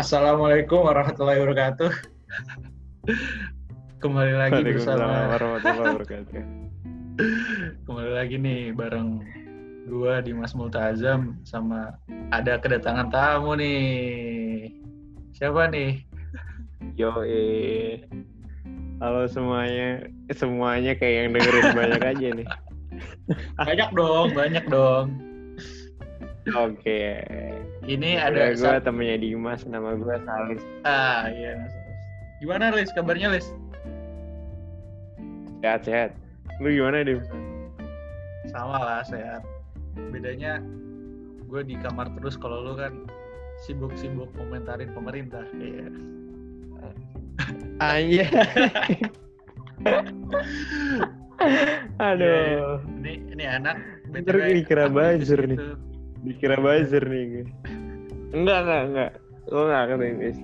Assalamualaikum warahmatullahi wabarakatuh. Kembali lagi bersama warahmatullahi wabarakatuh. kembali lagi nih bareng gua Dimas Multazam sama ada kedatangan tamu nih. Siapa nih? Yo eh. Halo semuanya, semuanya kayak yang dengerin banyak aja nih. Banyak dong, banyak dong. Oke. Ini Ada ada gue temennya Dimas, nama gue Salis. ah iya. Gimana Lis? Kabarnya Lis? Sehat-sehat. Lu gimana, Dim? Sama lah sehat. Bedanya gue di kamar terus kalau lu kan sibuk-sibuk komentarin pemerintah. Iya. Anya. Aduh. Ini ini anak Ntar dikira aktivis buzzer nih. Dikira buzzer nih gue. Enggak, enggak, enggak. Lo enggak aktivis.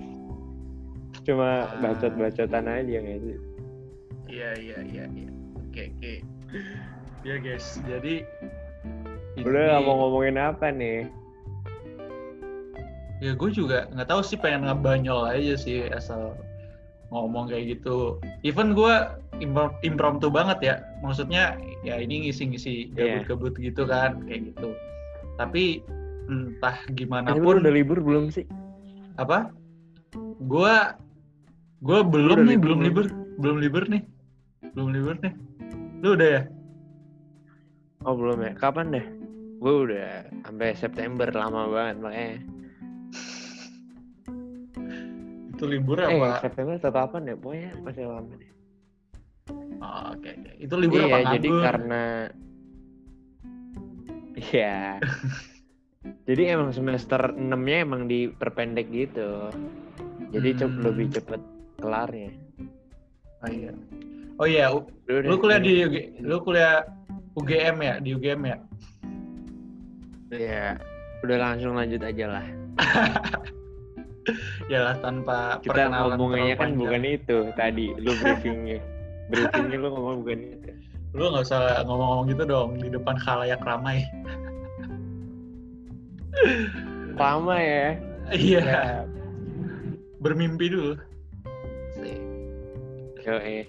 Cuma Ah. bacot-bacotan aja nggak sih? Iya iya iya iya. Oke oke. Ya guys, jadi Udah ini- nggak mau ngomongin apa nih? Ya gue juga nggak tahu sih pengen ngebanyol aja sih asal ngomong kayak gitu. Even gue impro- impromptu banget ya. Maksudnya ya ini ngisi-ngisi Iya. gabut-gabut gitu kan kayak gitu. Tapi entah gimana Ini pun udah libur belum sih? apa? Gue gue belum udah nih libur belum libur belum libur nih belum libur nih. Lu udah ya? Oh belum ya? Kapan deh? Gue udah sampai September lama banget makanya. Itu libur Eh apa? September atau kapan ya? Pokoknya masih lama deh. Oh, Oke. Itu libur iya, apa jadi karena Iya. jadi emang semester 6-nya emang diperpendek gitu. Jadi cep- Hmm. lebih cepet kelarnya. Oh iya. Oh iya, u- Lu, kuliah di UG, lu kuliah UGM ya di UGM ya Iya. Udah langsung lanjut aja lah. ya lah tanpa Kita ngomongnya kan panjang. bukan itu tadi. Lu briefingnya. briefingnya lu ngomong bukan itu. lu nggak usah ngomong-ngomong gitu dong di depan khalayak ramai Lama ya. iya Ya. bermimpi dulu Sih. Yo, eh.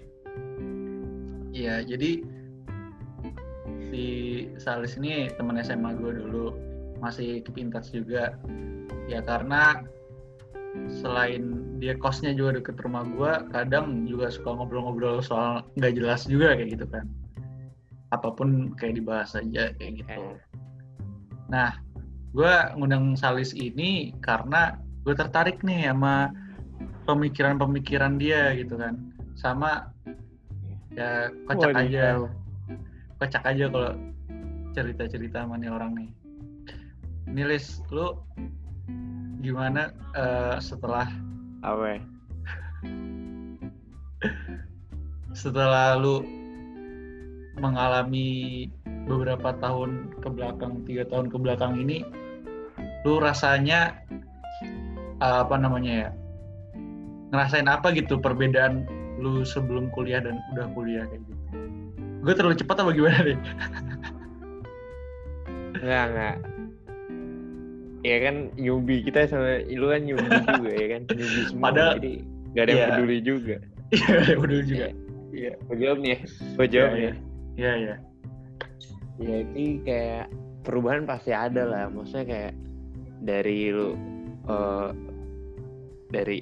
iya jadi si Salis ini teman SMA gue dulu masih keep in touch juga ya karena selain dia kosnya juga deket rumah gue kadang juga suka ngobrol-ngobrol soal nggak jelas juga kayak gitu kan apa pun kayak dibahas aja kayak gitu Eh. nah gue ngundang Salis ini karena gue tertarik nih sama pemikiran-pemikiran dia gitu kan sama ya kocak Wadidaw. aja kocak aja kalau cerita-cerita sama nih orang nih ini Lis lu gimana eh, setelah Apa? ya? setelah lu mengalami beberapa tahun ke belakang tiga tahun ke belakang ini lu rasanya eh, apa namanya ya ngerasain apa gitu perbedaan lu sebelum kuliah dan udah kuliah kayak gitu gue terlalu cepat apa gimana nih Enggak, enggak. Ya kan newbie kita sama lu kan newbie juga ya kan newbie semua Padahal- jadi gak ada yang iya. peduli juga. iya udah juga iya Gue jawab nih, gue jawab Iya, nih. iya iya Jadi kayak perubahan pasti ada lah. Maksudnya kayak dari lu eh, dari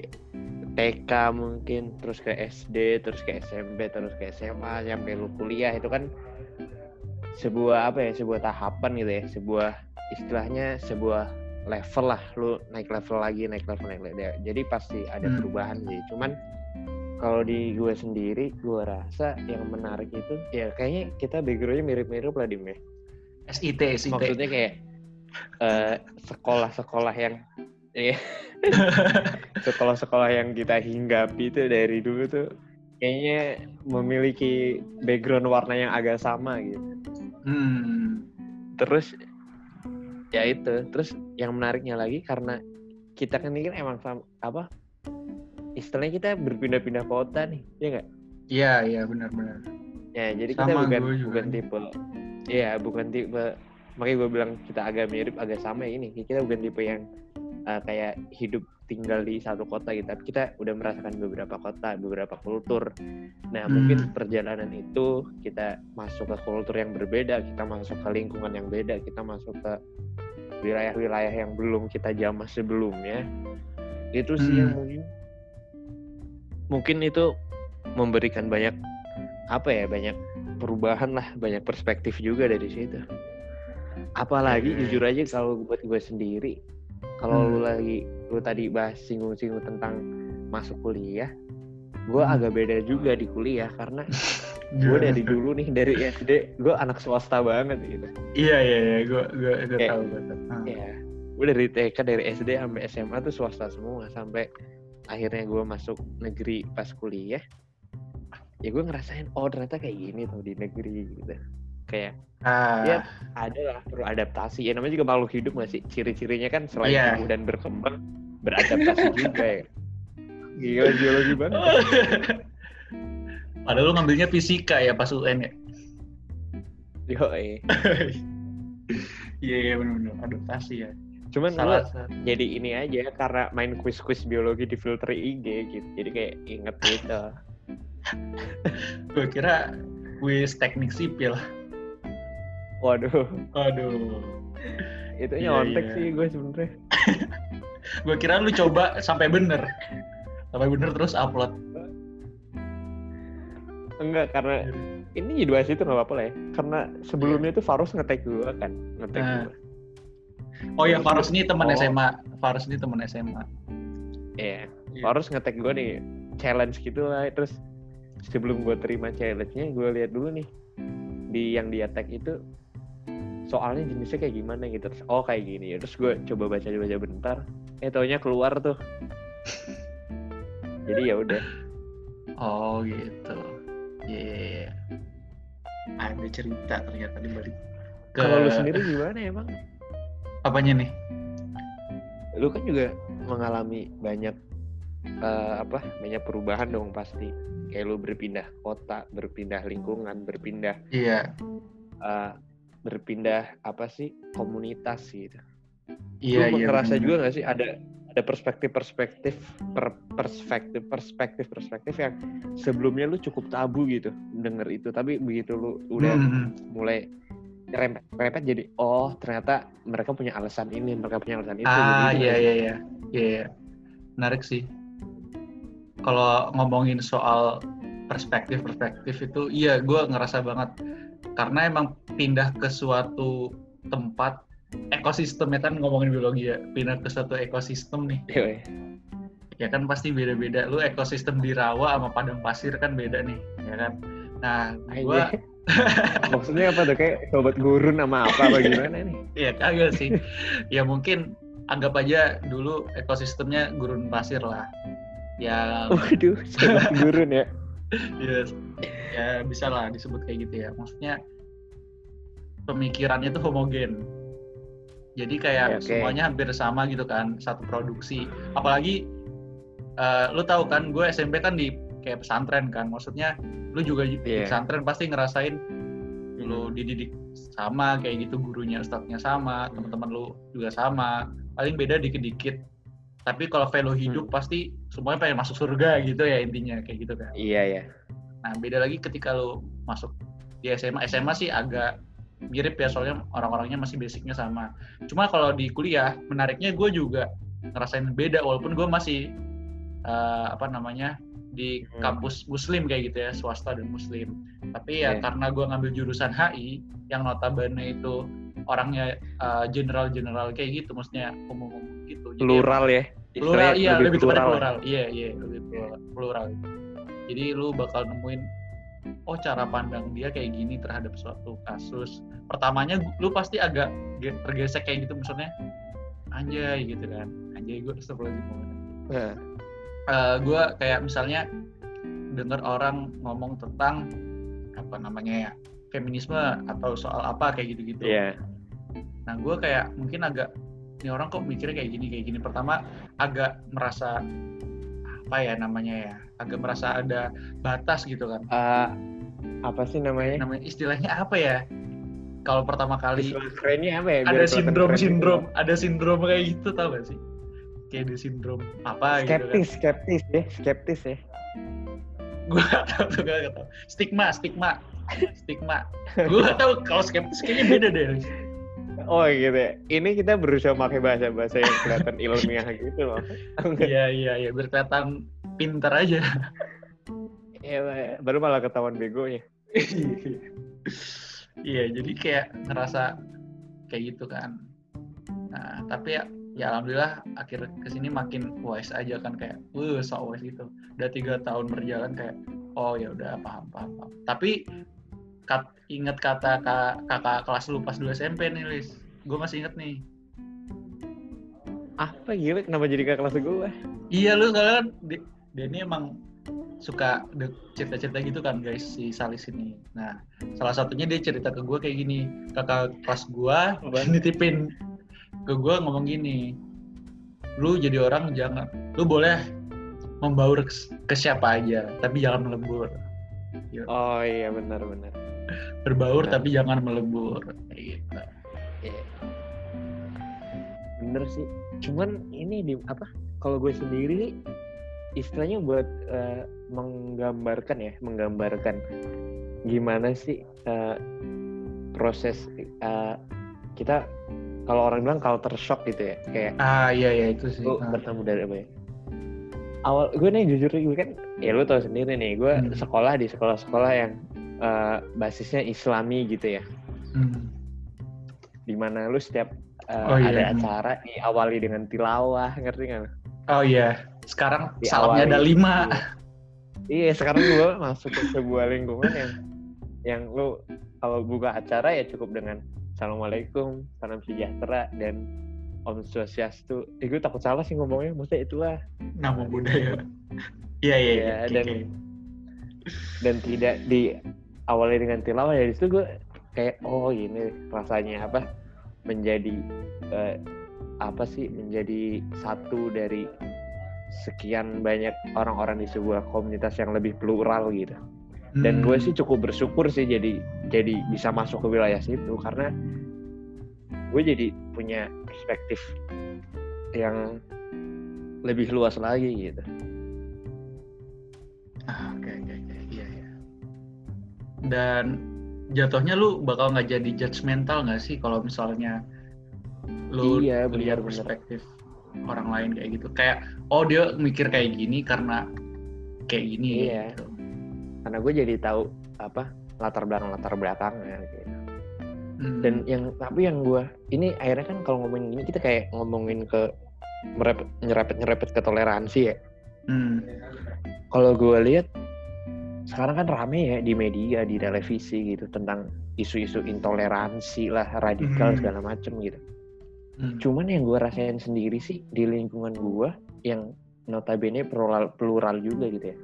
TK mungkin terus ke SD terus ke SMP terus ke SMA sampai lu kuliah itu kan sebuah apa ya sebuah tahapan gitu ya sebuah istilahnya sebuah level lah lu naik level lagi naik level naik level jadi pasti ada Hmm. perubahan sih cuman kalau di gue sendiri gue rasa yang menarik itu ya kayaknya kita backgroundnya mirip-mirip lah di ya. SIT SIT maksudnya kayak eh, sekolah-sekolah yang ya, sekolah-sekolah yang kita hinggapi itu dari dulu tuh kayaknya memiliki background warna yang agak sama gitu. Hmm. Terus ya itu. Terus yang menariknya lagi karena kita kan ini kan emang sam- apa istilahnya kita berpindah-pindah kota nih ya nggak iya iya benar-benar ya jadi kita Sama bukan gue juga. bukan tipe Iya bukan tipe makanya gue bilang kita agak mirip agak sama ya ini kita bukan tipe yang uh, kayak hidup tinggal di satu kota gitu tapi kita udah merasakan beberapa kota beberapa kultur nah Hmm. mungkin perjalanan itu kita masuk ke kultur yang berbeda kita masuk ke lingkungan yang beda kita masuk ke wilayah-wilayah yang belum kita jamah sebelumnya itu sih yang Hmm. mungkin mungkin itu memberikan banyak apa ya banyak perubahan lah banyak perspektif juga dari situ apalagi Oke. jujur aja kalau buat gue sendiri kalau Hmm. lu lagi lu tadi bahas singgung-singgung tentang masuk kuliah gue Hmm. agak beda juga di kuliah karena gue dari dulu nih dari SD gue anak swasta banget gitu Iya iya iya, gue gue gue tahu gue tahu. Ah. ya gue dari TK dari SD sampai SMA tuh swasta semua sampai akhirnya gue masuk negeri pas kuliah ya gue ngerasain oh ternyata kayak gini tuh di negeri gitu kayak Ah, ya ada lah perlu adaptasi ya namanya juga makhluk hidup nggak sih ciri-cirinya kan selain Iya. tumbuh dan berkembang beradaptasi juga ya gila geologi banget Padahal lu ngambilnya fisika ya pas UN ya. yo eh. Iya iya benar-benar adaptasi ya. Cuman Salah gue jadi ini aja karena main quiz-quiz biologi di filter IG gitu jadi kayak inget gitu Gue kira kuis teknik sipil. waduh Aduh. itu Iya, nyontek iya. sih gue sebenernya Gue kira lu coba sampai bener. Sampai bener terus upload. enggak karena ini jadi bahas itu nggak apa-apa lah ya karena sebelumnya tuh Farus ngetek gue kan ngetek Nah. gue Oh ya Faros ini teman Oh. SMA. Faros ini teman SMA. Iya, Iya. Farus ngetek gue nih challenge gitu lah terus sebelum gue terima challenge-nya gue lihat dulu nih di yang dia tag itu soalnya jenisnya kayak gimana gitu terus oh kayak gini terus gue coba baca baca bentar eh taunya keluar tuh jadi ya udah Oh gitu. Iya. iya, iya. Ada cerita ternyata di balik. Ke- kalau lu sendiri gimana emang apanya nih? lu kan juga mengalami banyak eh, apa banyak perubahan dong pasti kayak lu berpindah kota berpindah lingkungan berpindah Iya. eh, berpindah apa sih komunitas gitu Iya lu iya. ngerasa bener. juga nggak sih ada ada perspektif-perspektif per perspektif perspektif perspektif yang sebelumnya lu cukup tabu gitu denger itu tapi begitu lu udah Hmm, mulai rempet rempet jadi oh ternyata mereka punya alasan ini mereka punya alasan itu Ah jadi iya iya iya. Iya. iya. Menarik sih. Kalau ngomongin soal perspektif-perspektif itu, iya gue ngerasa banget. Karena emang pindah ke suatu tempat ekosistemnya kan ngomongin biologi ya, pindah ke suatu ekosistem nih, Yoi. ya kan pasti beda-beda. Lu ekosistem di rawa sama padang pasir kan beda nih, ya kan. Nah, gue Aja. maksudnya apa tuh kayak sobat gurun sama apa apa gimana nih Iya kagak sih. ya mungkin anggap aja dulu ekosistemnya gurun pasir lah. Ya, waduh sobat gurun ya ya, ya bisa lah disebut kayak gitu ya. Maksudnya pemikirannya tuh homogen. Jadi kayak Oke, oke. semuanya hampir sama gitu kan, satu produksi. Apalagi eh, lu tahu kan, gue SMP kan di kayak pesantren kan. Maksudnya lu juga di Iya. pesantren pasti ngerasain lu dididik sama kayak gitu gurunya ustadznya sama teman-teman lu juga sama. Paling beda dikit-dikit. Tapi kalau value hidup pasti semuanya pengen masuk surga gitu ya intinya kayak gitu kan. Iya ya nah beda lagi ketika lu masuk di SMA SMA sih agak mirip ya soalnya orang-orangnya masih basicnya sama. Cuma kalau di kuliah menariknya gue juga ngerasain beda walaupun gue masih eh, apa namanya di Hmm. kampus muslim kayak gitu ya swasta dan muslim. Tapi ya Iya. karena gue ngambil jurusan HI yang notabene itu orangnya eh, general-general kayak gitu maksudnya umum-umum gitu. Jadi plural ya? Plural iya lebih, tepatnya ya. plural. Iya iya lebih plural, plural. Jadi lu bakal nemuin oh cara pandang dia kayak gini terhadap suatu kasus. Pertamanya lu pasti agak ge- tergesek kayak gitu maksudnya anjay gitu kan. Anjay gue sebelum Nah, gue kayak misalnya dengar orang ngomong tentang apa namanya ya feminisme atau soal apa kayak gitu-gitu iya Nah, gue kayak mungkin agak ini orang kok mikirnya kayak gini kayak gini. Pertama agak merasa apa ya namanya ya, agak merasa ada batas gitu kan. Eh, apa sih namanya Namanya istilahnya apa ya? Kalau pertama kali istilah kerennya apa ya biar ada sindrom sindrom, ada sindrom kayak gitu tau gak sih? Kayak di sindrom apa skeptis gitu skeptis ya skeptis ya. Kan gue gak tau tuh gue gak tau stigma stigma. Stigma. Gue gak tau kalau skeptis kayaknya beda deh oh gitu ya. Ini kita berusaha pakai bahasa bahasa yang kelihatan ilmiah gitu loh. Iya iya iya. Biar kelihatan pinter aja. Iya, baru malah ketahuan bego ya. iya jadi kayak ngerasa kayak gitu kan. Nah tapi ya ya alhamdulillah akhir ke sini makin wise aja kan kayak uh so wise gitu. Udah tiga tahun berjalan kayak oh ya udah paham paham, paham. tapi kat, inget kata kak, kakak kelas lu pas dulu SMP nih Lis gue masih inget nih. Apa gila kenapa jadi kakak kelas gue? iya lu soalnya dia, dia ini emang suka cerita-cerita gitu kan guys si Salis ini. Nah salah satunya dia cerita ke gue kayak gini kakak kelas gue nitipin ke gue ngomong gini lu jadi orang jangan lu boleh membaur ke, ke siapa aja tapi jangan melebur Oh iya benar benar. berbaur Benar. tapi jangan melebur kayak gitu Iya. Bener sih. Cuman ini di apa? Kalau gue sendiri istilahnya buat eh, menggambarkan ya, menggambarkan gimana sih eh, proses eh, kita kalau orang bilang culture shock gitu ya, kayak ah iya iya itu sih lu Ah. bertemu dari apa ya? Awal gue nih jujur gue kan ya lu tau sendiri nih gue Hmm. sekolah di sekolah-sekolah yang eh, basisnya Islami gitu ya, Hmm. di mana lu setiap eh, Oh, iya. ada Hmm. acara diawali dengan tilawah ngerti nggak? oh iya sekarang Di salamnya ada lima Iya sekarang gue masuk ke sebuah lingkungan yang yang lu kalau buka acara ya cukup dengan assalamualaikum, salam sejahtera dan om swastiastu. Eh, gue takut salah sih ngomongnya, maksudnya itulah. Nama budaya. Iya iya iya. Iya, dan dan tidak diawali dengan tilawah ya itu gue kayak oh ini rasanya apa menjadi eh, apa sih menjadi satu dari sekian banyak orang-orang di sebuah komunitas yang lebih plural gitu dan gue Hmm. sih cukup bersyukur sih jadi jadi bisa masuk ke wilayah situ karena gue jadi punya perspektif yang lebih luas lagi gitu Ah, oke oke oke iya iya. Dan jatuhnya lu bakal nggak jadi judgmental nggak sih kalau misalnya lu Iya, lihat perspektif orang lain kayak gitu. Kayak oh dia mikir kayak gini karena kayak gini Iya. gitu. Karena gue jadi tahu apa latar belakang latar belakangnya gitu Hmm. dan yang tapi yang gue ini akhirnya kan kalau ngomongin gini kita kayak ngomongin ke merepet nyerepet nyerepet ke toleransi ya Hmm. kalau gue lihat sekarang kan rame ya di media di televisi gitu tentang isu-isu intoleransi lah radikal Hmm. segala macem gitu Hmm. cuman yang gue rasain sendiri sih di lingkungan gue yang notabene plural plural juga gitu ya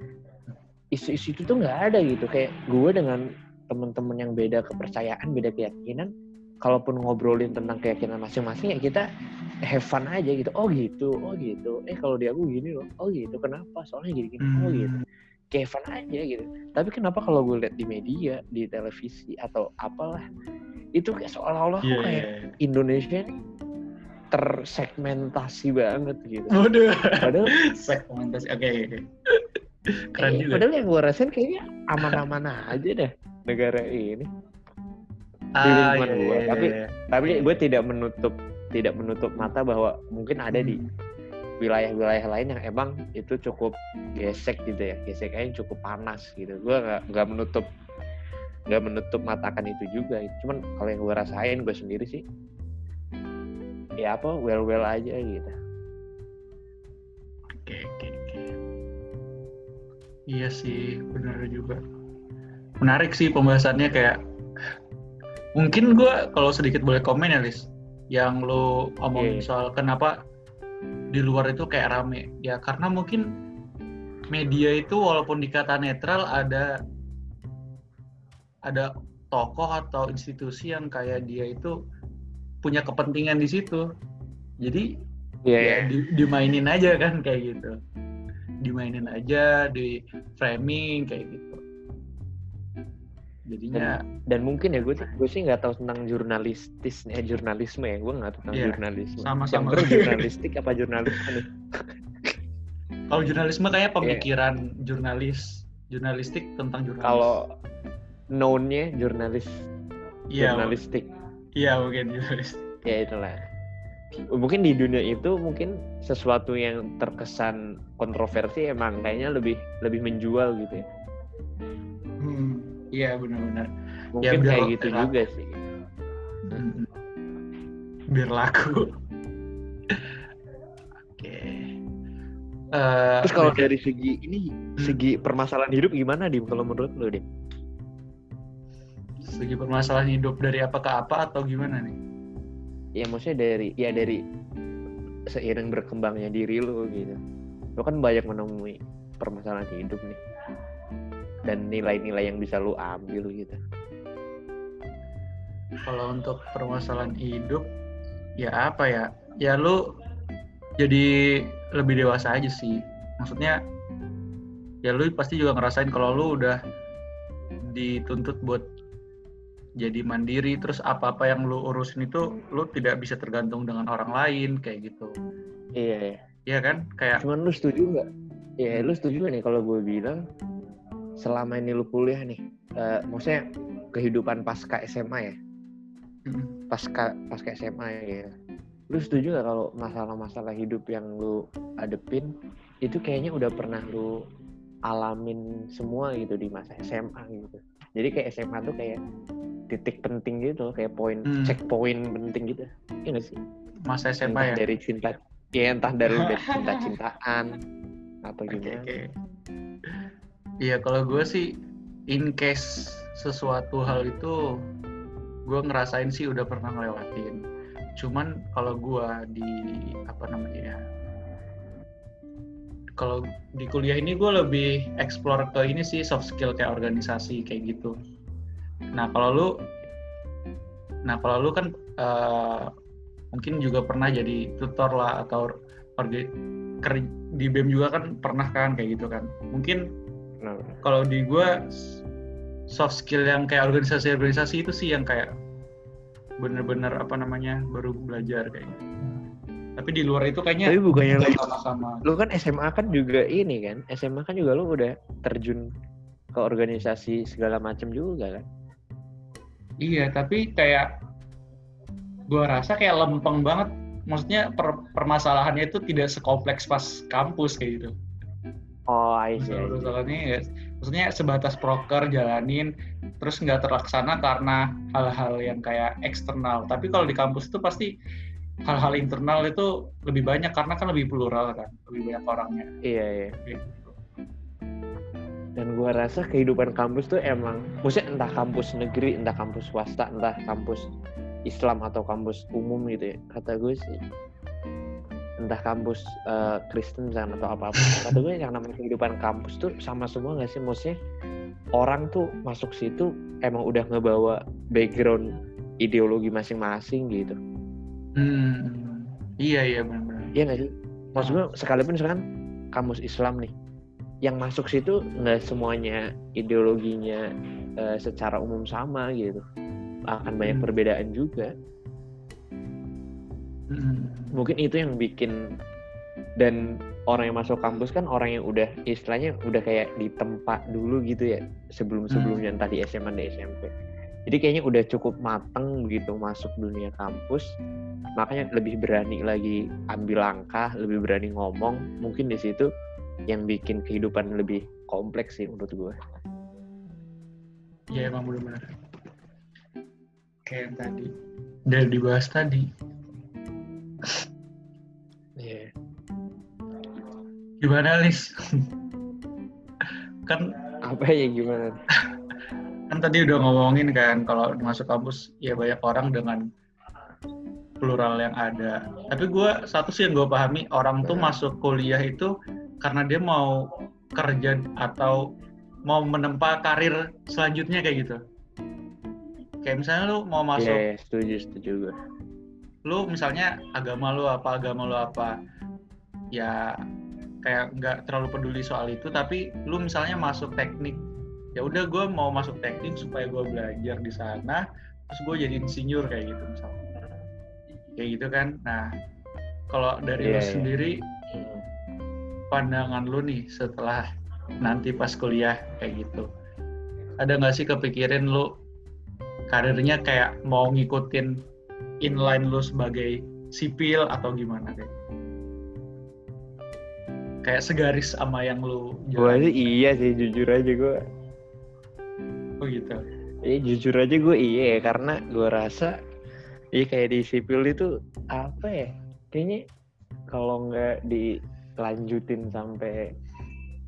isu-isu itu tuh nggak ada gitu kayak gue dengan temen-temen yang beda kepercayaan beda keyakinan kalaupun ngobrolin tentang keyakinan masing-masing ya kita have fun aja gitu oh gitu oh gitu eh kalau di aku gini loh oh gitu kenapa soalnya gini gini oh Hmm. gitu kayak fun aja gitu tapi kenapa kalau gue lihat di media di televisi atau apalah itu kayak seolah-olah Iya, kok iya, kayak iya. Indonesia ini tersegmentasi banget gitu. Waduh. Padahal, Segmentasi. Oke oke. Keren eh, juga. padahal yang gue rasain kayaknya aman-aman aja deh negara ini. Ah, lingkungan iya, gua. iya, Tapi- iya. Tapi gue tidak menutup tidak menutup mata bahwa mungkin ada di Hmm. wilayah-wilayah lain yang emang itu cukup gesek gitu ya, geseknya cukup panas gitu. Gue nggak nggak menutup nggak menutup mata akan itu juga. Cuman kalau yang gue rasain gue sendiri sih, ya apa well well aja gitu. Oke. Iya sih, benar juga. Menarik sih pembahasannya kayak mungkin gue kalau sedikit boleh komen ya, Lis. Yang lo omongin Iya. soal kenapa di luar itu kayak rame. Ya karena mungkin media itu walaupun dikata netral ada ada tokoh atau institusi yang kayak dia itu punya kepentingan di situ. Jadi Iya, ya iya. di- dimainin aja kan kayak gitu dimainin aja di framing kayak gitu. Jadinya dan mungkin ya gue gue sih nggak tahu tentang jurnalistis eh jurnalisme ya gue nggak tahu tentang Iya, jurnalisme. sama-sama. yang bener jurnalistik apa jurnalisme nih? Kalau jurnalisme Iya. kayak pemikiran jurnalis jurnalistik tentang jurnalis. Kalau known-nya jurnalis iya jurnalistik. iya mungkin jurnalis. Ya itulah mungkin di dunia itu mungkin sesuatu yang terkesan kontroversi emang kayaknya lebih lebih menjual gitu ya. Hmm, iya benar-benar. Mungkin biar- kayak gitu biar- juga sih. Hmm. biar laku. Oke. Eh, terus kalau beda- dari segi ini Hmm. segi permasalahan hidup gimana dim? Kalau menurut lu dim? Segi permasalahan hidup dari apa ke apa atau gimana nih ya maksudnya dari ya dari seiring berkembangnya diri lu gitu. Lu kan banyak menemui permasalahan hidup nih. Dan nilai-nilai yang bisa lu ambil gitu. Kalau untuk permasalahan hidup ya apa ya? Ya lu jadi lebih dewasa aja sih. Maksudnya ya lu pasti juga ngerasain kalau lu udah dituntut buat jadi mandiri terus apa-apa yang lu urusin itu lu tidak bisa tergantung dengan orang lain kayak gitu. Iya. Ya Iya kan? Kayak cuman lu setuju nggak? Ya lu setuju nggak nih kalau gue bilang selama ini lu kuliah nih eh, maksudnya kehidupan pasca SMA ya? Pasca pasca SMA ya. Lu setuju nggak kalau masalah-masalah hidup yang lu adepin itu kayaknya udah pernah lu alamin semua gitu di masa SMA gitu? Jadi kayak SMA tuh kayak titik penting gitu loh, kayak poin Hmm. checkpoint penting gitu iya nggak sih masa entah SMA ya dari cinta ya entah dari dari cinta-cintaan atau gimana. Iya, kalau gue sih in case sesuatu hal itu gue ngerasain sih udah pernah ngelewatin. Cuman kalau gue di apa namanya ya, kalau di kuliah ini gue lebih explore ke ini sih soft skill kayak organisasi kayak gitu. Nah kalau lu, nah kalau lu kan eh, mungkin juga pernah jadi tutor lah atau orga- ker- di BEM juga kan pernah kan kayak gitu kan. Mungkin Nah, kalau di gua s- soft skill yang kayak organisasi-organisasi itu sih yang kayak bener-bener apa namanya baru belajar kayak gitu. Tapi di luar itu tapi kayaknya bukannya lu, sama-sama. lu kan SMA kan juga ini kan SMA kan juga lu udah terjun ke organisasi segala macam juga kan Iya, tapi kayak gua rasa kayak lempeng banget. Maksudnya per- permasalahannya itu tidak sekompleks pas kampus kayak gitu. oh I see. Masalahnya ya, maksudnya sebatas proker jalanin, terus nggak terlaksana karena hal-hal yang kayak eksternal. Tapi kalau di kampus itu pasti hal-hal internal itu lebih banyak karena kan lebih plural kan, lebih banyak orangnya. iya iya Gitu. Dan gua rasa kehidupan kampus tuh emang maksudnya entah kampus negeri entah kampus swasta entah kampus Islam atau kampus umum gitu ya kata gue sih entah kampus eh, Kristen misalnya atau apa apa kata gue yang namanya kehidupan kampus tuh sama semua gak sih maksudnya orang tuh masuk situ emang udah ngebawa background ideologi masing-masing gitu Hmm, iya iya benar-benar. Iya nggak sih? Maksud gue sekalipun misalkan kamus Islam nih, yang masuk situ nggak semuanya ideologinya eh, secara umum sama gitu. Akan banyak Hmm. perbedaan juga. Hmm. Mungkin itu yang bikin dan orang yang masuk kampus kan orang yang udah istilahnya udah kayak ditempa dulu gitu ya sebelum sebelumnya entah di SMA di SMP. Jadi kayaknya udah cukup mateng begitu masuk dunia kampus, makanya lebih berani lagi ambil langkah, lebih berani ngomong. Mungkin di situ yang bikin kehidupan lebih kompleks sih menurut gue. Iya emang benar-benar. Kayak yang tadi. Dari dibahas tadi. Iya. Gimana Lis? kan Apa ya gimana? kan tadi udah ngomongin kan kalau masuk kampus ya banyak orang dengan plural yang ada. Tapi gue satu sih yang gue pahami orang tuh masuk kuliah itu karena dia mau kerja atau mau menempa karir selanjutnya kayak gitu. Kayak misalnya lu mau masuk, Iya, setuju setuju gue. lu misalnya agama lu apa, agama lu apa, ya kayak nggak terlalu peduli soal itu. Tapi lu misalnya masuk teknik ya udah gue mau masuk teknik supaya gue belajar di sana terus gue jadi insinyur kayak gitu misalnya kayak gitu kan nah kalau dari Iya, lu iya. sendiri pandangan lu nih setelah nanti pas kuliah kayak gitu. Ada nggak sih kepikirin lu karirnya kayak mau ngikutin inline lu sebagai sipil atau gimana kayak kayak segaris sama yang lu gue sih iya sih jujur aja gue oh gitu? Iya jujur aja gue iya ya, karena gue rasa iya kayak di sipil itu apa ya? Kayaknya kalau nggak dilanjutin sampai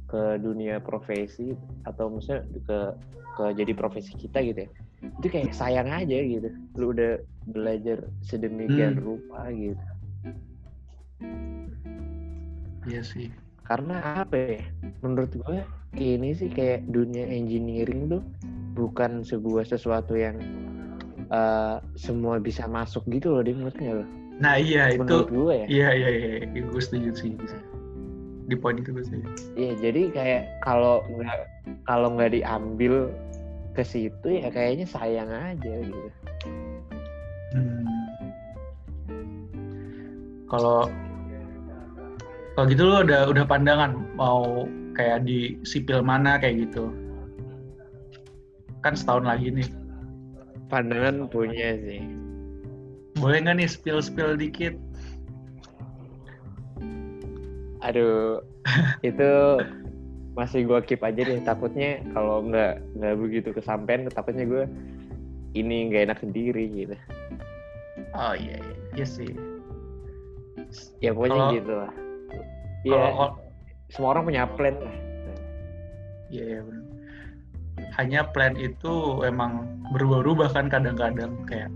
ke dunia profesi atau misalnya ke ke jadi profesi kita gitu ya. Itu kayak sayang aja gitu. Lu udah belajar sedemikian Hmm. rupa gitu. Iya sih. Karena apa ya? Menurut gue ini sih kayak dunia engineering tuh bukan sebuah sesuatu yang eh, semua bisa masuk gitu loh dia menurut lo nah iya menurut itu gue ya. iya iya iya, iya. gue setuju sih di poin itu setuju Iya jadi kayak kalau nggak kalau nggak diambil ke situ ya kayaknya sayang aja gitu Hmm. Kalau kalau gitu lu udah udah pandangan mau kayak di sipil mana kayak gitu. Kan setahun lagi nih. pandangan punya sih Boleh nggak nih spill-spill dikit? Aduh itu masih gue keep aja deh. Takutnya kalau nggak nggak begitu kesampaian takutnya gue ini nggak enak sendiri gitu. Oh iya iya, iya sih. ya pokoknya Kalau- gitu lah. Ya semua orang punya plan lah. Iya iya bener. Hanya plan itu emang berubah-ubah kan kadang-kadang. Kayak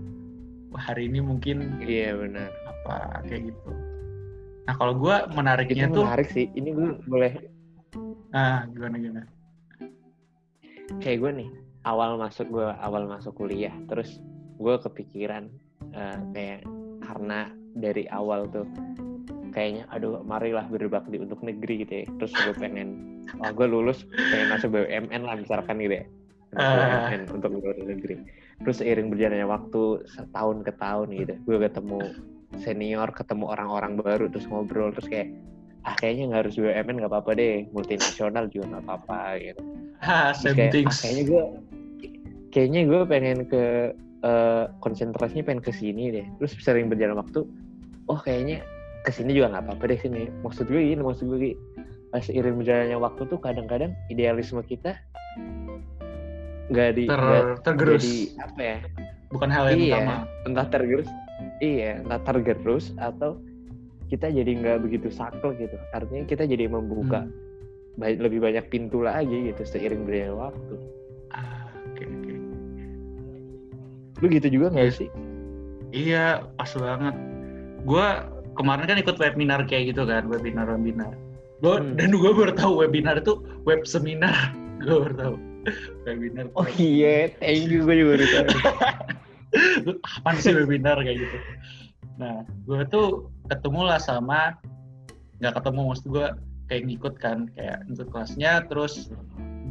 wah, hari ini mungkin iya benar apa kayak gitu. Nah kalau gue itu menariknya tuh, menarik sih. Ini gue boleh nah gimana gimana? kayak gue nih awal masuk gue awal masuk kuliah terus gue kepikiran eh, kayak karena dari awal tuh kayaknya aduh marilah berbakti untuk negeri gitu ya. Terus gue pengen oh gue lulus pengen masuk BUMN lah misalkan gitu ya. Ah. BUMN untuk luar negeri. Terus seiring berjalannya waktu setahun ke tahun gitu gue ketemu senior ketemu orang-orang baru terus ngobrol terus kayak ah kayaknya nggak harus BUMN nggak apa-apa deh multinasional juga nggak apa-apa gitu Ha, Terus kayak, ah, kayaknya gue kayaknya gue pengen ke eh, konsentrasinya pengen ke sini deh terus sering berjalan waktu oh kayaknya ke sini juga nggak apa-apa deh sini maksud gue gini maksud gue gini pas seiring berjalannya waktu tuh kadang-kadang idealisme kita nggak di Ter, nggak tergerus. jadi apa ya Bukan hal yang Iya. utama. entah tergerus iya entah tergerus atau kita jadi nggak begitu saklek gitu artinya kita jadi membuka Hmm. ba- lebih banyak pintu lagi gitu seiring berjalannya waktu Ah, oke oke. lu gitu juga nggak Iya. sih Iya, pas banget. Gua kemarin kan ikut webinar kayak gitu kan, webinar-webinar. Gua Hmm. dan gue baru tahu webinar itu web seminar. Gue baru tahu. Webinar. oh iya thank you gue juga udah tahu Apaan sih webinar kayak gitu. Nah, gue tuh ketemu lah sama nggak ketemu maksud gue kayak ngikut kan, kayak ikut kelasnya terus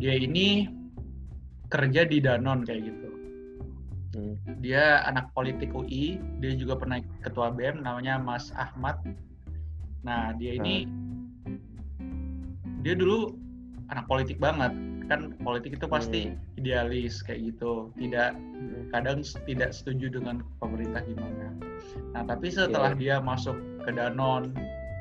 dia ini kerja di Danon kayak gitu. Hmm. dia anak politik UI dia juga pernah ketua BEM namanya Mas Ahmad nah dia ini dia dulu anak politik banget kan politik itu pasti idealis kayak gitu. Tidak kadang tidak setuju dengan pemerintah gimana. Nah tapi setelah dia masuk ke Danon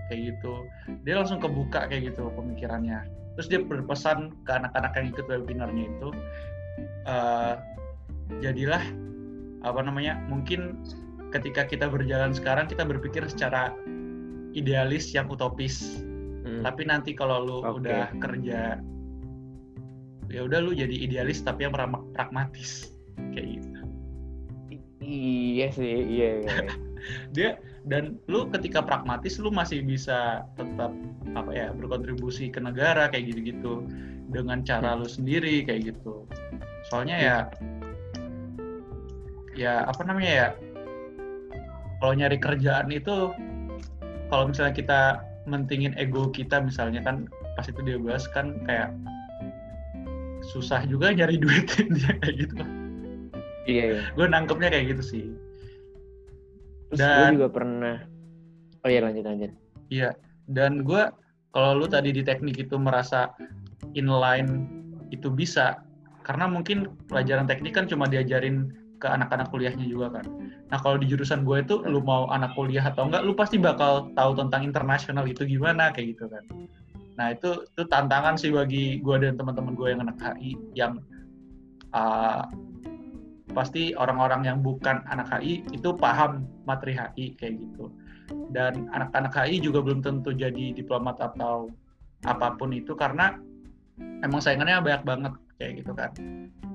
kayak gitu dia langsung kebuka kayak gitu pemikirannya. Terus dia berpesan ke anak-anak yang ikut webinarnya itu eh, jadilah apa namanya mungkin ketika kita berjalan sekarang kita berpikir secara idealis yang utopis. Hmm. tapi nanti kalau lu Oke. udah kerja ya udah lu jadi idealis tapi yang pragma- pragmatis. Kayak gitu. Iya sih iya, iya. dia dan lu ketika pragmatis lu masih bisa tetap apa ya berkontribusi ke negara kayak gitu-gitu. Dengan cara lu sendiri kayak gitu. Soalnya ya ya apa namanya ya kalau nyari kerjaan itu kalau misalnya kita mentingin ego kita misalnya kan pas itu dia bahas kan kayak susah juga nyari duit. Kayak gitu. Iya iya. Gue nangkepnya kayak gitu sih. Terus gue Dan- juga pernah oh iya lanjut lanjut. Iya, dan gue kalau lu tadi di teknik itu merasa inline itu bisa, karena mungkin pelajaran teknik kan cuma diajarin ke anak-anak kuliahnya juga kan. Nah kalau di jurusan gue itu lu mau anak kuliah atau enggak, lu pasti bakal tahu tentang internasional itu gimana kayak gitu kan. Nah itu itu tantangan sih bagi gue dan teman-teman gue yang anak HI yang uh, pasti orang-orang yang bukan anak HI itu paham materi HI kayak gitu. Dan anak-anak HI juga belum tentu jadi diplomat atau apa pun itu karena emang saingannya banyak banget kayak gitu kan.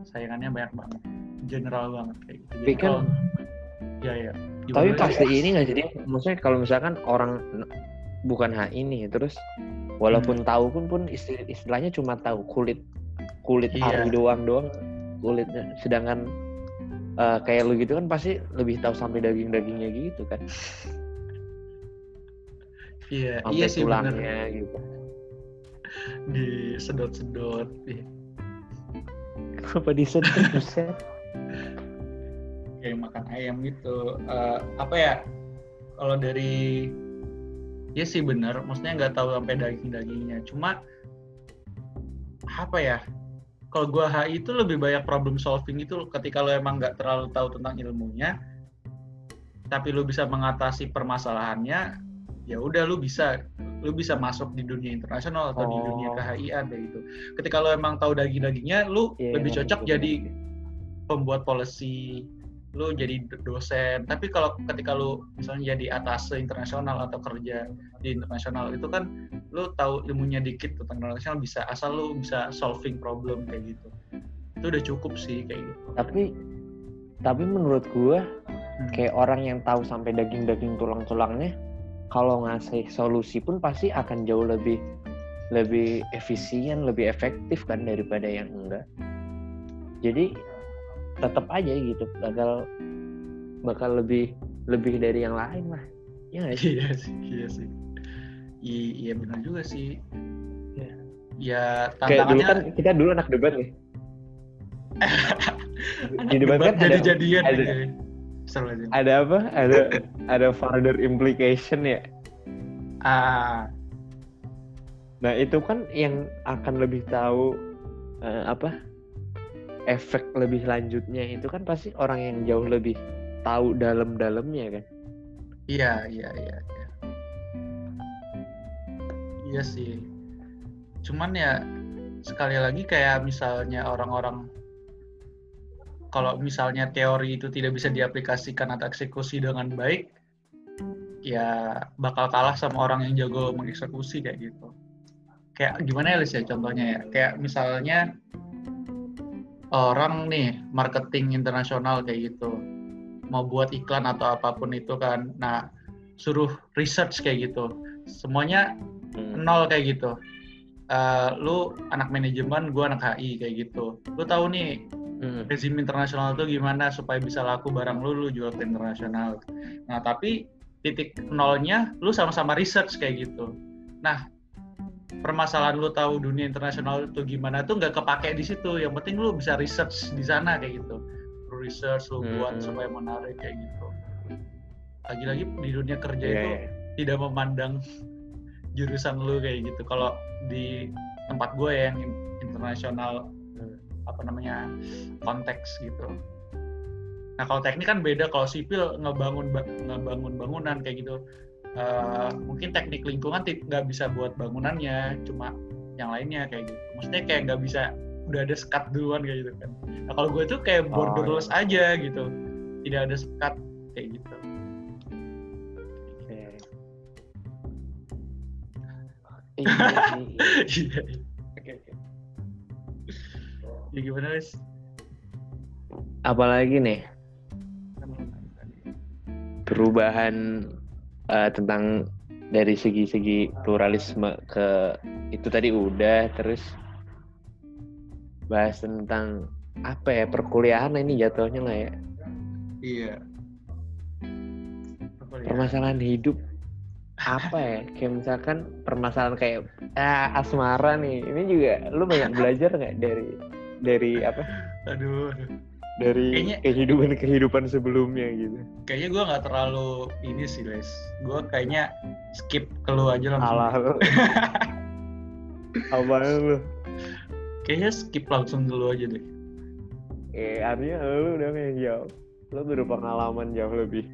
Saingannya banyak banget general banget kayak gitu. Kan- kalau- ya ya tapi sih? pasti ini nggak jadi maksudnya kalau misalkan orang bukan HI nih terus walaupun Hmm. tahu pun pun isti- istilahnya cuma tahu kulit kulit Iya. ari doang doang kulitnya. Sedangkan eh, kayak lu gitu kan pasti lebih tahu sampai daging dagingnya gitu kan. Iya sampai iya sih bener. tulangnya gitu. Disedot-sedot Ih, apa disedot buset? Kayak makan ayam gitu. Eh, apa ya? Kalau dari ya sih bener maksudnya nggak tahu sampai daging-dagingnya. Cuma apa ya? Kalau gua HI itu lebih banyak problem solving itu ketika lo emang nggak terlalu tahu tentang ilmunya tapi lu bisa mengatasi permasalahannya ya udah lu bisa lu bisa masuk di dunia internasional atau di Oh. dunia KHI-an kayak gitu. Ketika lo emang tahu daging-dagingnya lu Iya, lebih ngerti, cocok jadi pembuat policy lu jadi do- dosen tapi kalau ketika lu misalnya jadi atase internasional atau kerja di internasional itu kan lu tahu ilmunya dikit tentang internasional bisa asal lu bisa solving problem kayak gitu itu udah cukup sih kayak gitu tapi tapi menurut gua Hmm. kayak orang yang tahu sampai daging-daging tulang-tulangnya kalau ngasih solusi pun pasti akan jauh lebih lebih efisien, lebih efektif kan daripada yang enggak. Jadi tetap aja gitu bakal bakal lebih lebih dari yang lain lah. Ya nggak sih? iya sih iya sih I- iya benar juga sih Ya. ya Kayak dulu tantangannya kan kita dulu anak debat nih. Di debat debat kan ada, jadi-jadian ada- gitu. Seru ada apa? Ada ada further implication ya. Ah, Nah itu kan yang akan lebih tahu eh, apa efek lebih lanjutnya itu kan pasti orang yang jauh lebih tahu dalam-dalamnya kan. Iya, iya, iya, iya. Iya sih. Cuman ya sekali lagi kayak misalnya orang-orang kalau misalnya teori itu tidak bisa diaplikasikan atau eksekusi dengan baik, ya bakal kalah sama orang yang jago mengeksekusi kayak gitu. Kayak gimana ya Lis ya contohnya ya? Kayak misalnya orang nih marketing internasional kayak gitu mau buat iklan atau apa pun itu kan. Nah, suruh research kayak gitu. Semuanya Hmm. nol kayak gitu. Eh, lu anak manajemen, gua anak HI kayak gitu. Lu tahu nih Hmm. rezim internasional itu gimana supaya bisa laku barang lu, lu jual ke internasional. Nah, tapi titik nolnya lu sama-sama research kayak gitu. Nah, permasalahan lu tahu dunia internasional itu gimana tuh nggak kepake di situ. Yang penting lu bisa research di sana kayak gitu. Lu research, lu buat Hmm. supaya menarik kayak gitu. Lagi-lagi di dunia kerja Iya, itu iya. tidak memandang jurusan lu kayak gitu. Kalau di tempat gue yang in- internasional Hmm. apa namanya konteks gitu. Nah kalau teknik kan beda. Kalau sipil ngebangun ba- ngebangun bangunan kayak gitu. Eh, mungkin teknik lingkungan nggak bisa buat bangunannya, cuma yang lainnya kayak gitu. Maksudnya kayak nggak bisa udah ada sekat duluan kayak gitu kan. Nah kalau gue tuh kayak Oh, borderless aja gitu, tidak ada sekat kayak gitu. Oke. Iya sih. Iya. Oke oke. Ya gimana guys? Apalagi nih perubahan eh, tentang dari segi-segi pluralisme ke itu tadi udah terus bahas tentang apa ya perkuliahan ini jatuhnya lah ya Iya. Ya? permasalahan hidup apa ya kayak misalkan permasalahan kayak ah, asmara nih ini juga lu banyak belajar nggak dari dari apa aduh, aduh. Dari Kayaknya- kehidupan kehidupan sebelumnya gitu. Kayaknya gue nggak terlalu ini sih les. Gue kayaknya skip ke lu aja langsung. Alah lu. Apaan lu? Kayaknya skip langsung ke lu aja deh. Eh artinya lu udah yang jauh lu berpengalaman jauh lebih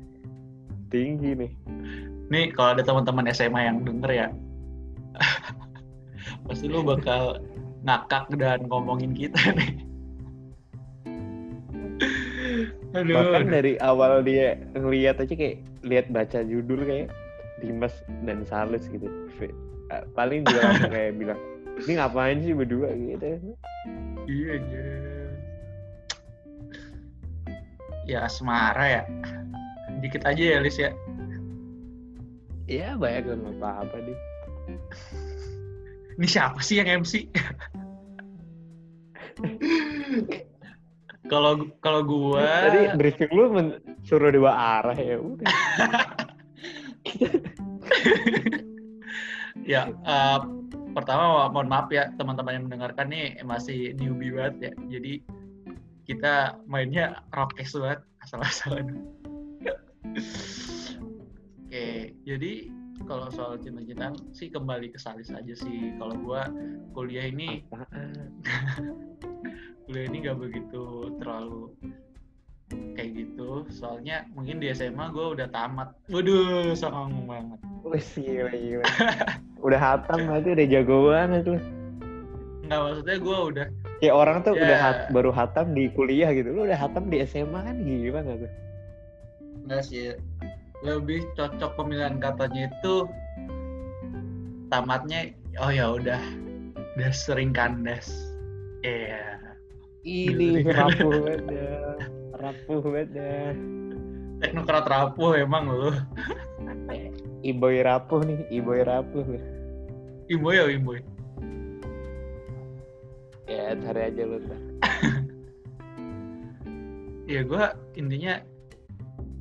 tinggi nih. Nih kalau ada teman-teman SMA yang denger ya pasti lu bakal ngakak dan ngomongin kita nih aduh, bahkan dari awal dia ngeliat aja kayak lihat baca judul kayak Dimas dan Sales gitu. Paling juga langsung kayak bilang ini ngapain sih berdua? gitu. Iya iya ya asmara ya. Dikit aja ya Lis ya. Ya banyak kan apa apa deh ini siapa sih yang MC kalau kalau gua tadi briefing lu men- suruh dua arah ya udah. Ya eh, pertama mohon maaf ya teman-teman yang mendengarkan nih masih newbie banget ya. Jadi kita mainnya rockes banget asal-asalan. Oke jadi kalau soal cinta-cintaan sih kembali ke Salis aja sih. Kalau gua kuliah ini? kuliah ini gak begitu terlalu kayak gitu. Soalnya mungkin di SMA gue udah tamat. Waduh songong banget. Wih, gila gila. Udah hatam berarti udah jago banget lu. Nggak maksudnya gue udah kayak orang tuh Ya. udah hat- baru hatam di kuliah gitu. Lu udah hatam di SMA kan? Gimana tuh nggak sih. Lebih cocok pemilihan katanya itu tamatnya oh ya udah udah sering kandas iya ini Sering rapuh banget rapuh banget dah. teknokrat rapuh emang lu Iboy rapuh nih, Iboy rapuh. imboy ya imboy Ya, cari aja lu. Ya gue intinya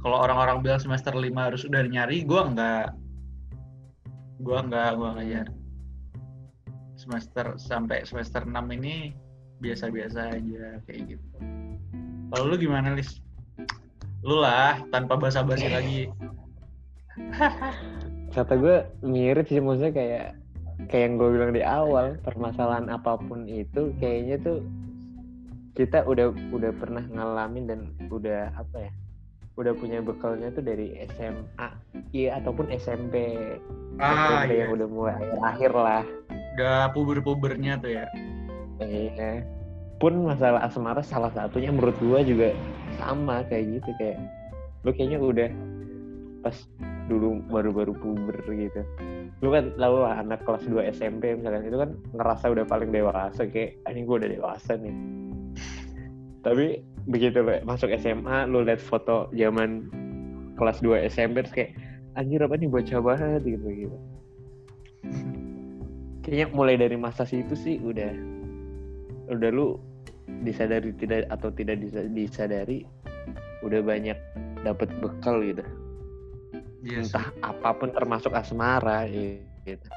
kalau orang-orang bilang semester 5 harus udah nyari gue nggak gue nggak gue nggak nyari semester sampai semester 6 ini biasa-biasa aja kayak gitu kalau lu gimana Lis? lu lah tanpa basa-basi lagi Kata gue mirip sih maksudnya kayak kayak yang gue bilang di awal, permasalahan apa pun itu kayaknya tuh kita udah udah pernah ngalamin dan udah apa ya? Udah punya bekalnya tuh dari SMA, iya ataupun SMP, ah SMP iya yang udah mulai akhir-akhir lah. udah puber-pubernya tuh ya Iya. Pun masalah asmara salah satunya menurut gua juga sama kayak gitu kayak lu kayaknya udah pas dulu baru-baru puber gitu. Lu kan lalu lah anak kelas 2 SMP misalkan itu kan ngerasa udah paling dewasa kayak "Ah, ini gua udah dewasa nih. Tapi begitu lu masuk SMA lu lihat foto zaman kelas 2 SMP terus kayak anjir apa nih bocah banget gitu gitu. Kayaknya mulai dari masa situ sih udah udah lu disadari tidak atau tidak disa- disadari udah banyak dapat bekal gitu Iya sih. entah apa pun termasuk asmara gitu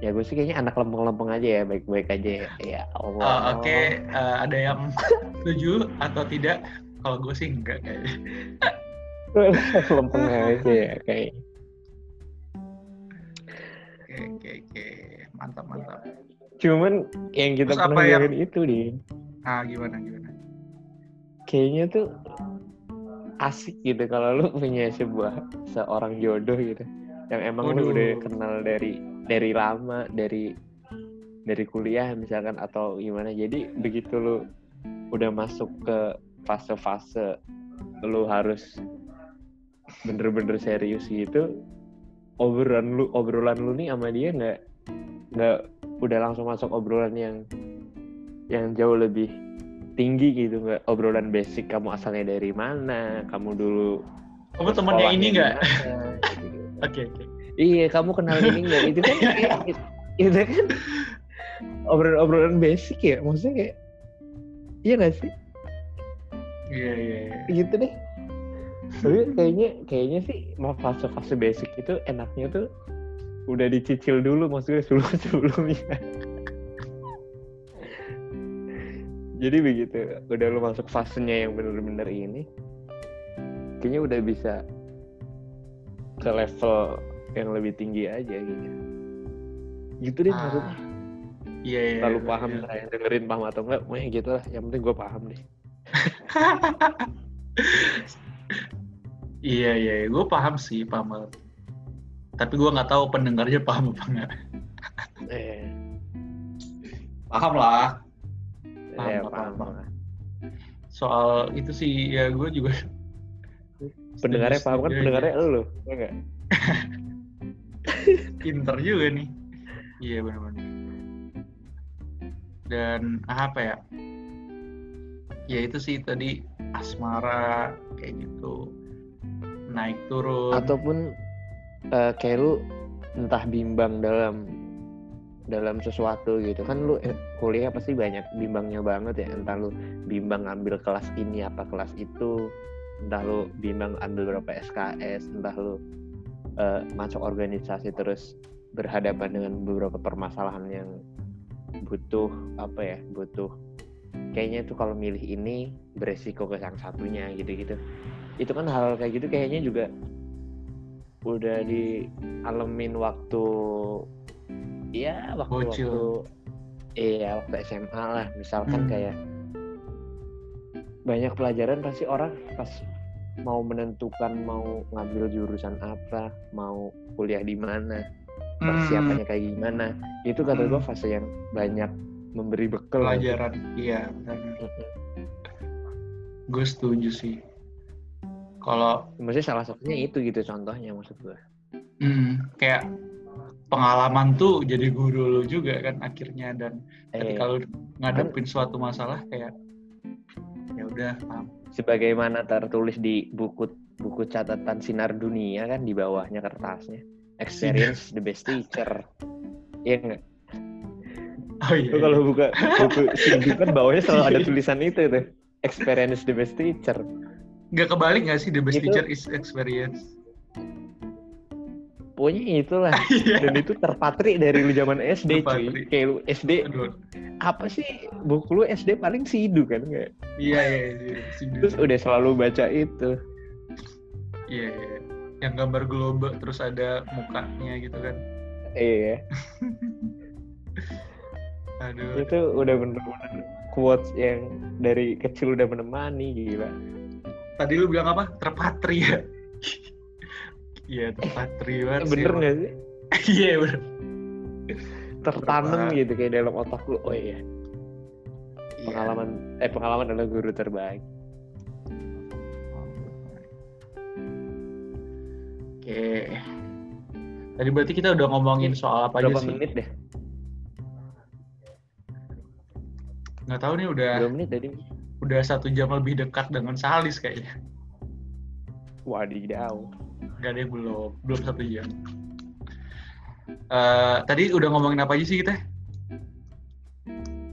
ya gue sih kayaknya anak lempeng-lempeng aja ya baik-baik aja ya ya Allah Oke, eh, ada yang setuju atau tidak? Kalau gue sih enggak kayaknya. lempeng aja ya kayak Oke, oke, oke. Mantap, mantap. Cuman yang kita Terus pernah yang- itu nih Ah, gimana, gimana? kayaknya tuh asik gitu kalau lu punya sebuah seorang jodoh gitu yang emang lu Waduh. udah kenal dari dari lama dari dari kuliah misalkan atau gimana jadi begitu lu udah masuk ke fase-fase lu harus bener-bener serius gitu obrolan lu obrolan lu nih sama dia nggak nggak udah langsung masuk obrolan yang yang jauh lebih tinggi gitu nggak obrolan basic kamu asalnya dari mana kamu dulu Kamu temennya ini enggak? mana, gitu. Oke, oke. iya kamu kenal ini nggak itu kan itu kan obrolan-obrolan basic ya maksudnya kayak iya nggak sih Iya, iya, iya. gitu deh tapi kayaknya kayaknya sih mau fase-fase basic itu enaknya tuh udah dicicil dulu maksudnya sebelum sebelumnya jadi begitu udah lu masuk fasenya yang bener-bener ini kayaknya udah bisa ke level yang lebih tinggi aja gitu gitu deh Ah, maksudnya Iya, iya. lalu iya, paham iya. lah yang dengerin paham atau enggak pokoknya gitu lah yang penting gue paham deh Iya, iya, gue paham sih, paham banget. Tapi gue nggak tahu pendengarnya paham apa nggak. eh Paham lah. Paham, ya, paham, paham, paham. Soal itu sih, ya gue juga. pendengarnya paham kan Setuju-setuju pendengarnya lu loh ya enggak. Pinter juga nih. Iya, benar-benar. Dan apa ya? Ya itu sih tadi asmara kayak gitu naik turun. ataupun eh, kayak lu entah bimbang dalam dalam sesuatu gitu. Kan lu eh, kuliah pasti banyak bimbangnya banget ya. Entah lu bimbang ambil kelas ini apa kelas itu. Entah lu bimbang ambil berapa SKS entah lu eh, masuk organisasi terus berhadapan dengan beberapa permasalahan yang butuh apa ya butuh. Kayaknya tuh kalau milih ini beresiko ke yang satunya gitu-gitu. Itu kan hal kayak gitu kayaknya juga udah dialamin waktu ya waktu waktu Bocil. iya waktu SMA lah misalkan Hmm. kayak banyak pelajaran pasti orang pas mau menentukan mau ngambil jurusan apa mau kuliah di mana persiapannya kayak gimana itu kata gue Hmm. fase yang banyak memberi bekal pelajaran. Iya, benar. Gue setuju sih. Kalau maksudnya salah satunya itu gitu contohnya maksud gue Hmm, kayak pengalaman tuh jadi guru lu juga kan akhirnya dan eh, ketika lu ngadepin suatu masalah kayak ya udah paham. sebagaimana tertulis di buku buku catatan sinar dunia kan di bawahnya kertasnya. Experience the best teacher. Iya nggak? Oh iya. Lu kalau buka buku Sindu kan bawahnya selalu ada tulisan itu tuh. Experience the best teacher nggak kebalik nggak sih the best Itu- teacher is experience? pokoknya itulah Iya. dan itu terpatri dari lu zaman SD Terpatri. cuy kayak lu SD Aduh. apa sih buku lu SD paling Sidu kan nggak Iya iya iya. Si terus udah selalu baca itu Iya iya. Yang gambar globe terus ada mukanya gitu kan. iya Aduh. itu udah bener-bener quotes yang dari kecil udah menemani gila Tadi lu bilang apa? Terpatri ya? Iya terpatri banget sih. bener nggak sih Iya bener. tertanam Berapa- gitu kayak dalam otak lu oh iya Iya. pengalaman eh pengalaman adalah guru terbaik Oke. Tadi berarti kita udah ngomongin soal apa aja berapa sih? menit deh Nggak tahu nih udah berapa menit tadi udah satu jam lebih dekat dengan Salis kayaknya. wadidaw Gak deh belum, belum satu jam. Eh, tadi udah ngomongin apa aja sih kita?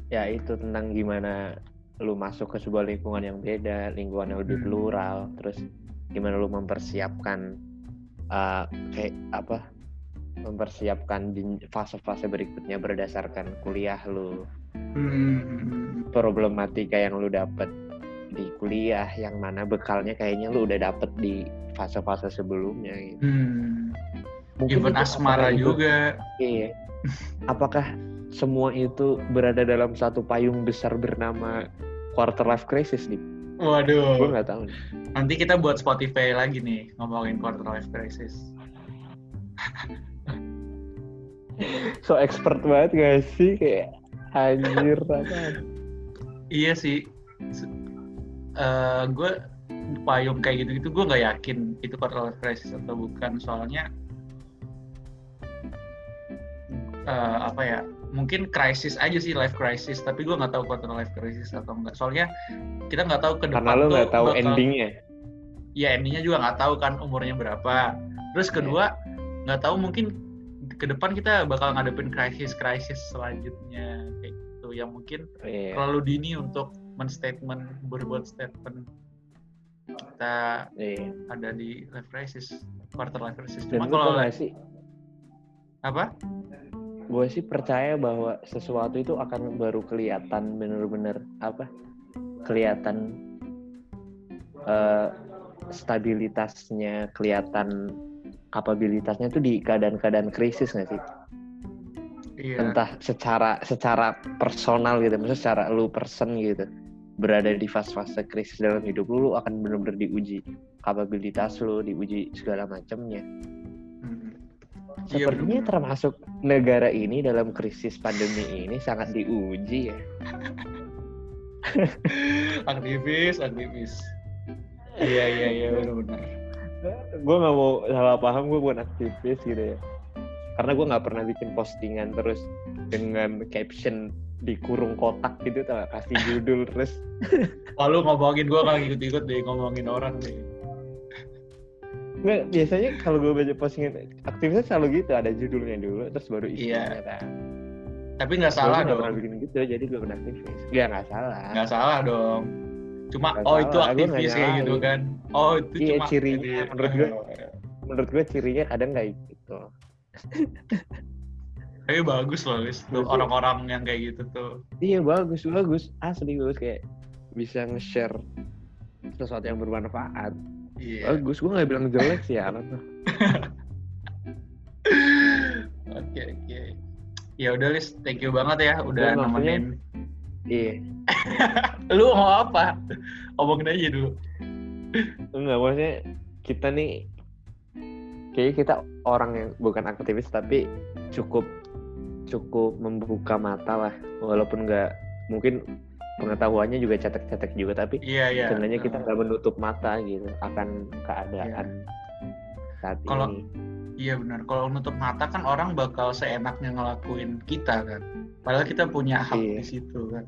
ya itu tentang gimana lu masuk ke sebuah lingkungan yang beda lingkungan yang lebih Hmm. plural terus gimana lu mempersiapkan uh, kayak apa mempersiapkan fase-fase berikutnya berdasarkan kuliah lu Hmm, problematika yang lu dapet di kuliah yang mana bekalnya kayaknya lu udah dapet di fase-fase sebelumnya gitu. hmm. Mungkin Even asmara itu- juga. Iya. Apakah semua itu berada dalam satu payung besar bernama quarter life crisis nih? Gue Waduh. nggak tahu nih. Nanti kita buat Spotify lagi nih ngomongin quarter life crisis. So expert banget gak sih kayak anjir apa? Iya sih. gue payung kayak gitu-gitu gue nggak yakin itu quarter life crisis atau bukan soalnya eh, apa ya mungkin krisis aja sih life crisis tapi gue nggak tahu quarter life crisis atau enggak soalnya kita nggak tahu ke depan Karena tuh nggak tahu bakal- endingnya. ya endingnya juga nggak tahu kan umurnya berapa terus kedua nggak tahu mungkin ke depan kita bakal ngadepin krisis krisis selanjutnya kayak gitu. Yang mungkin Iya. terlalu dini untuk menstatement berbuat statement. Kita iya. ada di life crisis quarter life crisis. Cuma kalau sih? Apa? Gue sih percaya bahwa sesuatu itu akan baru kelihatan bener-bener apa? Kelihatan uh, stabilitasnya kelihatan kapabilitasnya itu di keadaan-keadaan krisis nggak sih? Iya. entah secara secara personal gitu maksudnya secara lu person gitu berada di fase-fase krisis dalam hidup lu, lu akan benar-benar diuji kapabilitas lu diuji segala macamnya. Hmm. sepertinya iya, termasuk negara ini dalam krisis pandemi ini sangat diuji ya. Aktivis aktivis. Iya iya iya benar-benar gue nggak mau salah paham gue bukan aktivis gitu ya. Karena gue nggak pernah bikin postingan terus dengan caption di kurung kotak gitu tuh kasih judul terus. Lalu ngomongin gue kalau ikut-ikut deh ngomongin orang deh. Nggak, biasanya kalau gue baca postingan aktivisnya selalu gitu ada judulnya dulu terus baru isinya iya. kan. Tapi nggak salah dong. pernah bikin gitu jadi gue pernah aktivis. Ya nggak salah. Nggak salah dong cuma gak oh salah. itu aktivis kayak gitu kan. Oh itu iya, cuma cirinya menurut gue menurut gue cirinya ada nggak gitu. Tapi bagus loh Wis. Tuh orang-orang yang kayak gitu tuh. Iya bagus bagus. Asli bagus kayak bisa nge-share sesuatu yang bermanfaat. Iya. bagus gue nggak bilang jelek sih ya tuh oke oke. Ya udah Lis thank you banget ya udah ya, nemenin iya lu mau apa omongin aja dulu enggak maksudnya kita nih kayaknya kita orang yang bukan aktivis tapi cukup cukup membuka mata lah walaupun nggak mungkin pengetahuannya juga cetek-cetek juga tapi iya, iya. sebenarnya kita nggak menutup mata gitu akan keadaan iya. saat kalau, ini. Iya benar. Kalau menutup mata kan orang bakal seenaknya ngelakuin kita kan. Padahal kita punya hak iya. di situ kan.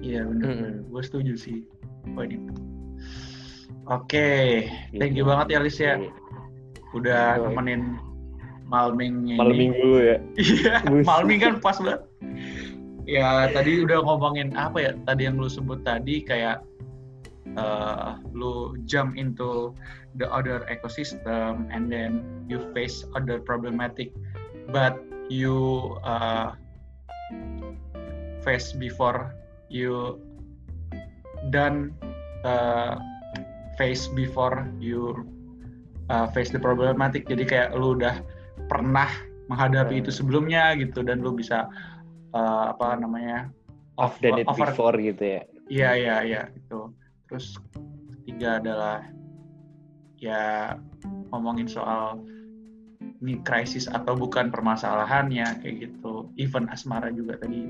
Iya benar. Mm -hmm. Gue setuju sih poin itu. Oke, okay. thank you banget ya Alicia. ya. Iya udah oh, nemenin Malming ini. Malming dulu ya. Iya, Malming kan pas banget. Ya, tadi udah ngomongin apa ya? Tadi yang lu sebut tadi kayak uh, lu jump into the other ecosystem and then you face other problematic but you uh, face before you done uh, face before you uh, face the problematic. Jadi kayak lu udah pernah menghadapi itu sebelumnya gitu dan lu bisa uh, apa namanya off than it over, before gitu ya? Iya iya iya itu terus ketiga adalah ya ngomongin soal ini krisis atau bukan permasalahannya kayak gitu. Even asmara juga tadi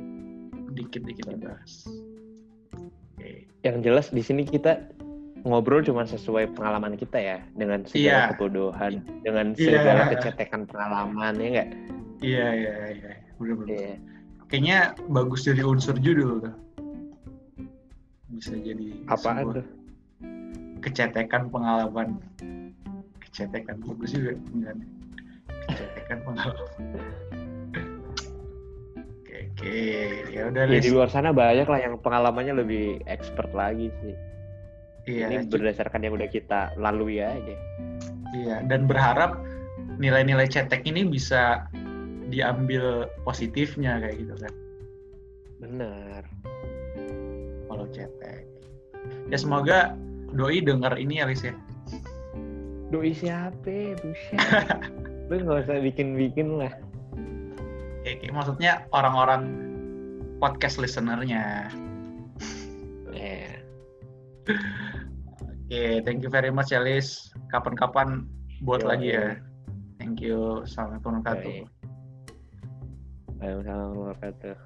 dikit-dikit dibahas. Okay. yang jelas di sini kita ngobrol cuma sesuai pengalaman kita ya dengan segala yeah. kebodohan dengan yeah. segala kecetekan pengalaman ya enggak iya iya iya. Benar-benar yeah. kayaknya bagus jadi unsur judul tuh. Bisa jadi apa tuh? kecetekan pengalaman. Kecetekan bagus juga kan kecetekan pengalaman oke oke ya udah ya, di luar sana banyak lah yang pengalamannya lebih expert lagi sih Iya. Ini berdasarkan yang udah kita lalui aja. Iya, dan berharap nilai-nilai cetek ini bisa diambil positifnya kayak gitu kan. Benar. Kalau cetek. Ya semoga doi dengar ini Alis ya. Doi siapa? Buset. Lu nggak usah bikin-bikin lah. Ya, maksudnya orang-orang podcast listenernya. Yeah. okay, thank you very much Elis. Kapan-kapan buat Yo, lagi ya. Thank you. Assalamualaikum warahmatullahi wabarakatuh. Waalaikumsalam warahmatullahi wabarakatuh.